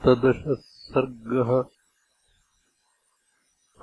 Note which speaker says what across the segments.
Speaker 1: सप्तदशः सर्गः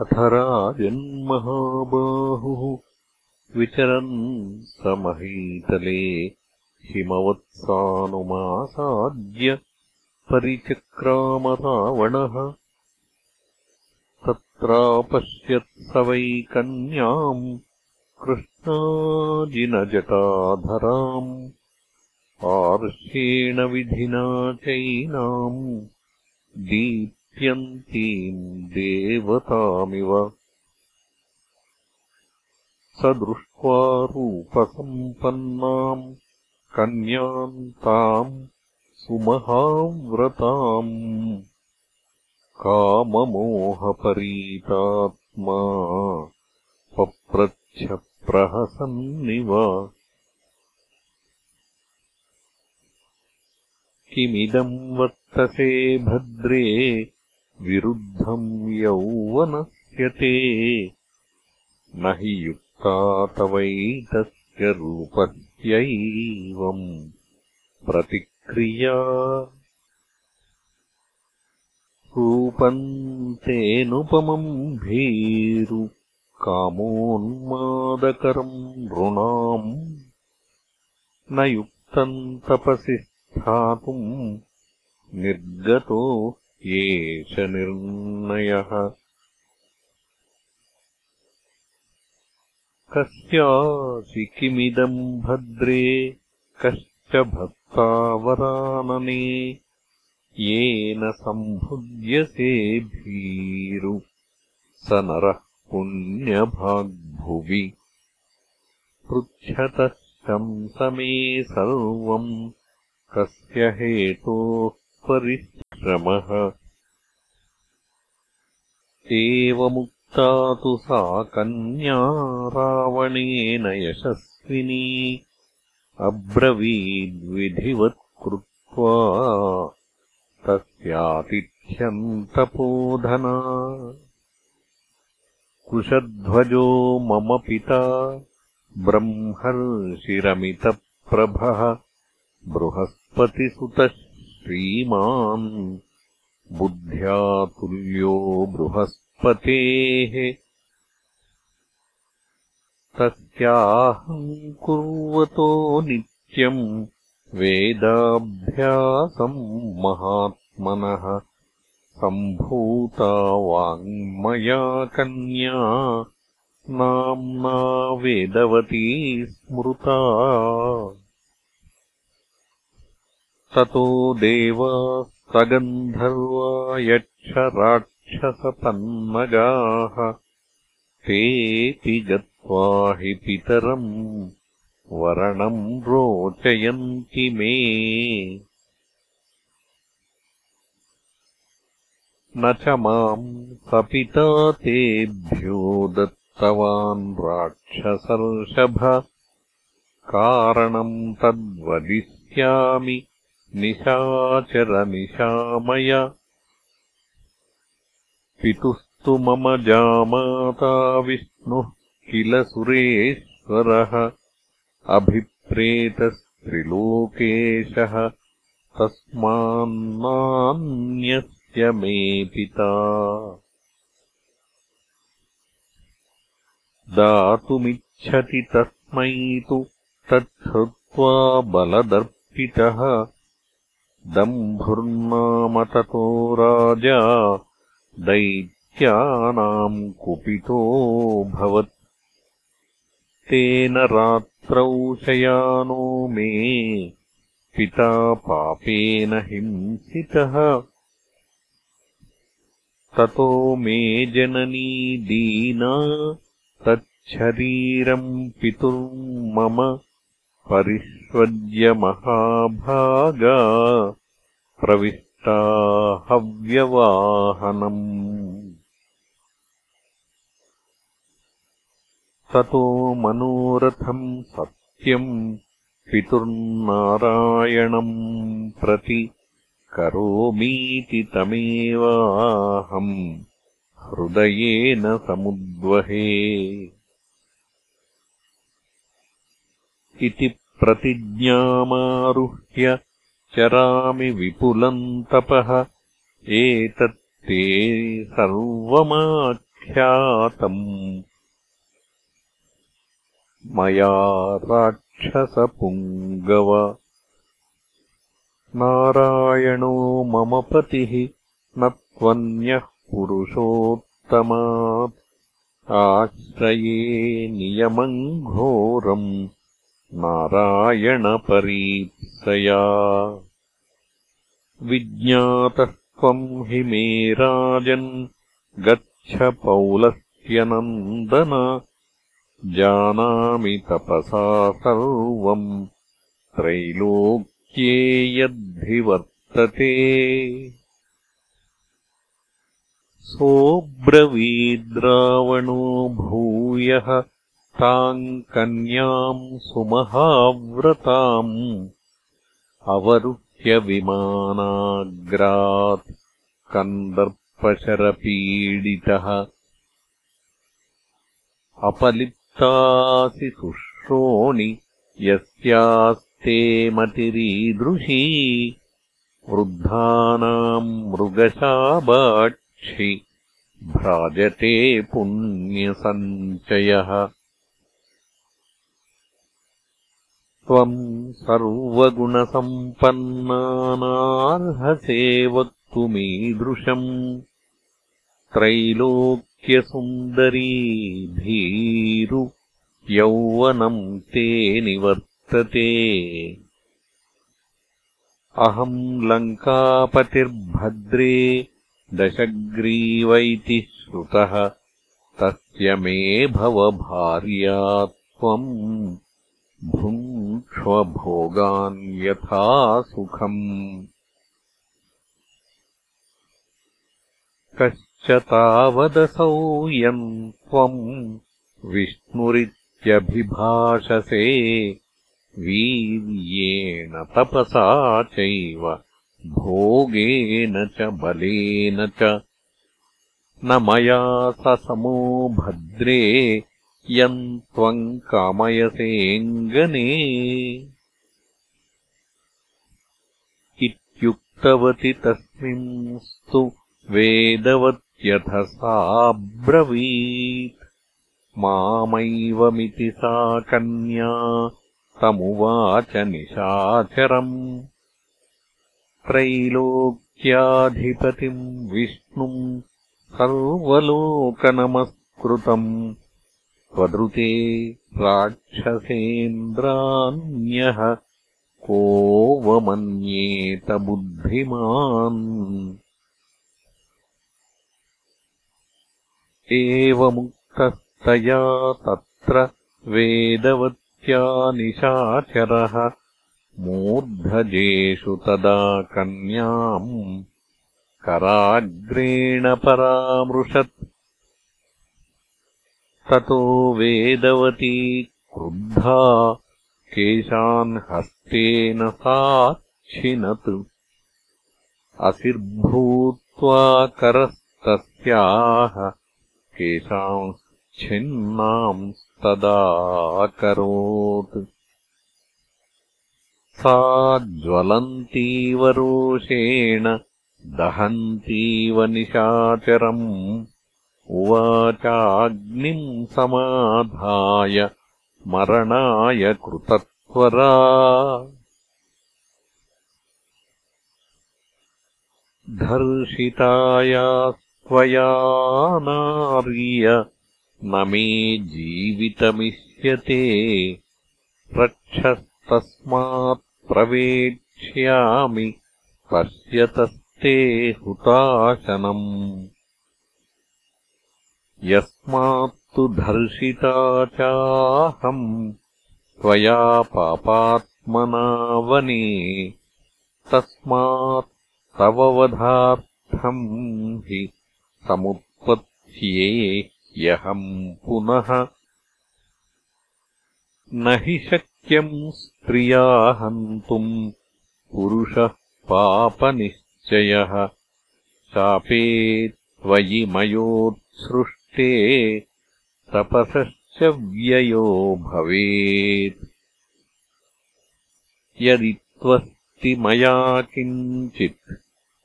Speaker 1: अथ राजन्महाबाहुः विचरन् समहीतले हिमवत्सानुमासाद्य परिचक्रामरावणः। तत्रापश्यत् स वै कन्याम् कृष्णाजिनजटाधराम्। आर्षेण विधिना चैनाम् दीप्यन्तीम् देवतामिव। स दृष्ट्वा रूपसम्पन्नाम् कन्याम् ताम् सुमहाव्रताम् काममोहपरीतात्मा पप्रच्छप्रहसन्निव। किमिदम् वर्तसे भद्रे विरुद्धम् यौवनस्य ते न हि युक्ता तवैतस्य रूपस्यैवम् प्रतिक्रिया रूपम् तेऽनुपमम् भीरु कामोन्मादकरम् नृणाम्। न युक्तम् तपसि स्थातुम् निर्गतो एष निर्णयः। कस्यासि किमिदम् भद्रे कश्च भक्तावरानने येन सम्भुज्यसे भीरु स नरः पुण्यभाग्भुवि। पृच्छतः शंसमे सर्वम् कस्य हेतोः परिश्रमः। एवमुक्ता तु सा कन्या रावणेन यशस्विनी। अब्रवीद्विधिवत्कृत्वा तस्यातिथ्यन्तपोधना। कुशध्वजो मम पिता ब्रह्मर्षिरमितप्रभः बृहस्पतिसुतः श्रीमान् बुद्ध्या तुल्यो बृहस्पतेः तस्याहम् कुर्वतो नित्यम् वेदाभ्यासम् महात्मनः सम्भूता वाङ्मया कन्या नाम्ना वेदवती स्मृता ततो देवा सगन्धर्वा यक्षराक्षसपन्नगाः तेऽपि गत्वा हि पितरम् वरणम् रोचयन्ति मे। न च माम् सपिता तेभ्यो दत्तवान् राक्षसर्षभ। कारणम् तद्वदिष्यामि निशाचरनिशामय। पितुस्तु मम जामाता विष्णुः किल सुरेश्वरः। अभिप्रेतस्त्रिलोकेशः। तस्मान्नान्यस्य मे पिता। दातुमिच्छति तस्मै तु तच्छ्रुत्वा बलदर्पितः दम्भुर्नाम ततो राजा दैत्यानाम् कुपितोऽभवत् तेन रात्रौ शयानो मे पिता पापेन हिंसितः। ततो मे जननी दीना तच्छरीरम् पितुर्मम परिष्वज्य महाभागा प्रविष्टा हव्यवाहनम् ततो मनोरथम् सत्यम् पितुर्नारायणम् प्रति करोमीति तमेवाहम् हृदयेन समुद्वहे। इति प्रतिज्ञामारुह्य चरामि विपुलम् तपः। एतत्ते सर्वमाख्यातम्। मया राक्षसपुङ्गव। नारायणो मम पतिः न त्वन्यः पुरुषोत्तमात्। आश्रये नियमम् घोरम् नारायणपरीप्सया विज्ञातस्त्वम् हि मे राजन् गच्छ पौलस्त्यनन्दन जानामि तपसा सर्वम् त्रैलोक्ये यद्धिवर्तते सोऽब्रवीद्रावणो भूयः ताम् कन्याम् सुमहाव्रताम् अवरुह्य विमानाग्रात् कन्दर्पशरपीडितः। अपलिप्तासि शुश्रोणि यस्यास्ते मतिरीदृशी वृद्धानाम् मृगशाबाक्षि भ्राजते पुण्यसञ्चयः त्वम् सर्वगुणसम्पन्नानार्हसे वक्तुमीदृशम् त्रैलोक्यसुन्दरी भीरु यौवनम् ते निवर्तते। अहम् लङ्कापतिर्भद्रे दशग्रीवैति श्रुतः तस्य मे भव भार्या त्वम् भुङ्क्ष्वभोगान् यथा सुखम्। कश्च तावदसौ यम् त्वम् विष्णुरित्यभिभाषसे वीर्येण तपसा चैव भोगेन च बलेन च। न मया स समो भद्रे यम् त्वम् कामयसेऽङ्गने इत्युक्तवति तस्मिंस्तु वेदवत्यथ साब्रवीत् मामैवमिति सा कन्या तमुवाच निशाचरम्। त्रैलोक्याधिपतिम् विष्णुम् सर्वलोकनमस्कृतम् त्वदृते राक्षसेन्द्रान्यः कोऽवमन्येत बुद्धिमान् एवमुक्तस्तया तत्र वेदवत्या निशाचरः मूर्धजेषु तदा कन्याम्। कराग्रेण परामृशत् ततो वेदवती क्रुद्धा केशान् हस्तेन साच्छिनत्। असिर्भूत्वा करस्तस्याः केशांश्छिन्नांस्तदाकरोत् सा ज्वलन्तीव रोषेण दहन्तीव निशाचरम् उवाचाग्निम् समाधाय मरणाय कृतत्वरा। धर्षितायास्त्वया नार्य न मे जीवितमिष्यते। रक्षस्तस्मात् प्रवेक्ष्यामि पश्यतस्ते हुताशनम् यस्मात्तु धर्षिता चाहम् त्वया पापात्मना वने तस्मात् तव वधार्थम् हि समुत्पत्स्येह्यहम् पुनः। न हि शक्यम् स्त्रिया हन्तुम् पुरुषः पापनिश्चयः। शापे त्वयि मयोत्सृष्ट तपसश्च व्ययो भवेत्। यदि त्वस्ति मया किञ्चित्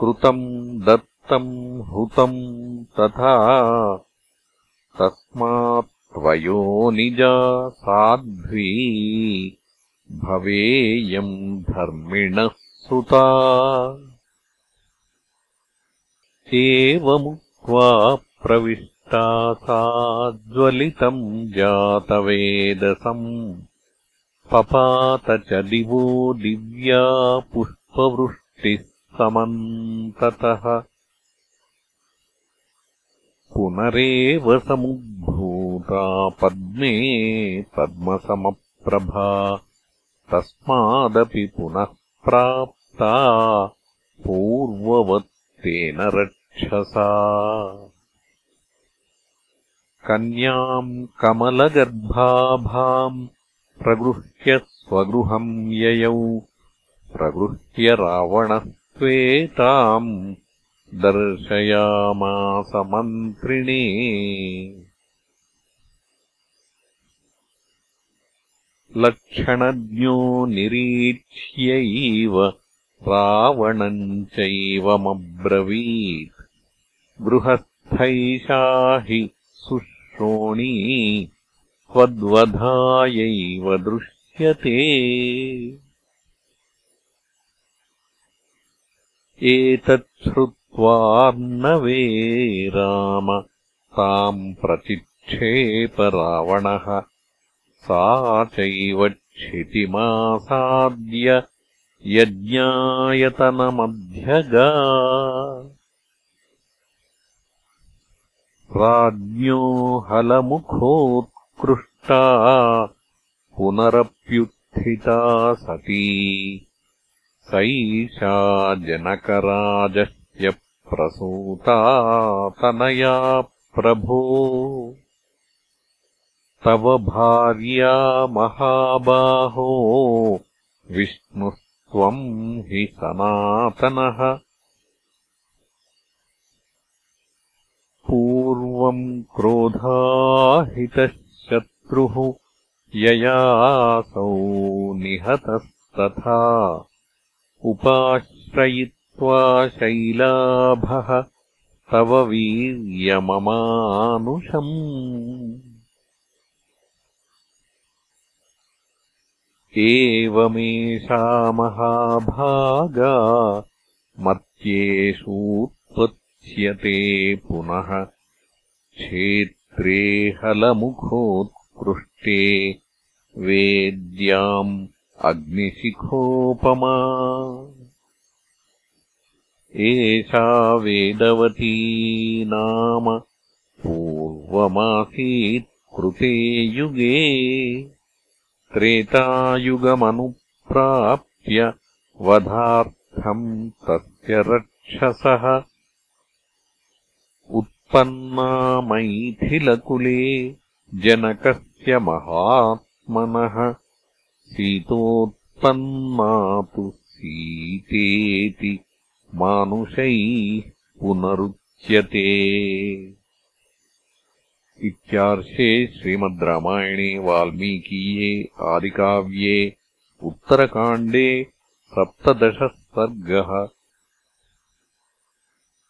Speaker 1: कृतम् दत्तम् हुतम् तथा तस्मात्त्वयो निजा साध्वी भवेयम् धर्मिणः सुता। एवमुक्त्वा प्रविष्टा सा ज्वलितम् जातवेदसम्। पपात च दिवो दिव्या पुष्पवृष्टिः समन्ततः। पुनरेव समुद्भूता पद्मे पद्मसमप्रभा। तस्मादपि पुनः प्राप्ता पूर्ववत्तेन रक्षसा कन्याम् कमलगर्भाभाम् प्रगृह्य स्वगृहम् ययौ प्रगृह्य रावणस्त्वेताम् दर्शयामासमन्त्रिणे लक्षणज्ञो निरीक्ष्यैव रावणम् चैवमब्रवीत्। गृहस्थैषा हि सुश्रोणी त्वद्वधायैव दृश्यते। एतच्छ्रुत् त्वार्णवे राम ताम् प्रचिक्षेप रावणः। सा चैव क्षितिमासाद्य यज्ञायतनमध्यगा राज्ञो हलमुखोत्कृष्टा पुनरप्युत्थिता सती। सैषा जनकराजस्य प्रसूता तनया प्रभो। तव भार्या महाबाहो विष्णुस्त्वम् हि सनातनः पूर्वम् क्रोधाहितः शत्रुः ययासौ निहतस्तथा। उपाश्रयित् शैलाभः तव वीर्यममानुषम्। एवमेषा महाभागा मत्येषूत्पत्स्यते पुनः क्षेत्रे हलमुखोत्कृष्टे वेद्याम् अग्निशिखोपमा। एषा वेदवती नाम पूर्वमासीत् कृते युगे त्रेतायुगमनुप्राप्य वधार्थम् तस्य रक्षसः उत्पन्ना मैथिलकुले जनकस्य महात्मनः सीतोत्पन्ना तु सीतेति मानुषैः पुनरुच्यते। इत्यार्षे श्रीमद् रामायणे वाल्मीकीये आदिकाव्ये उत्तरकाण्डे सप्तदशः सर्गः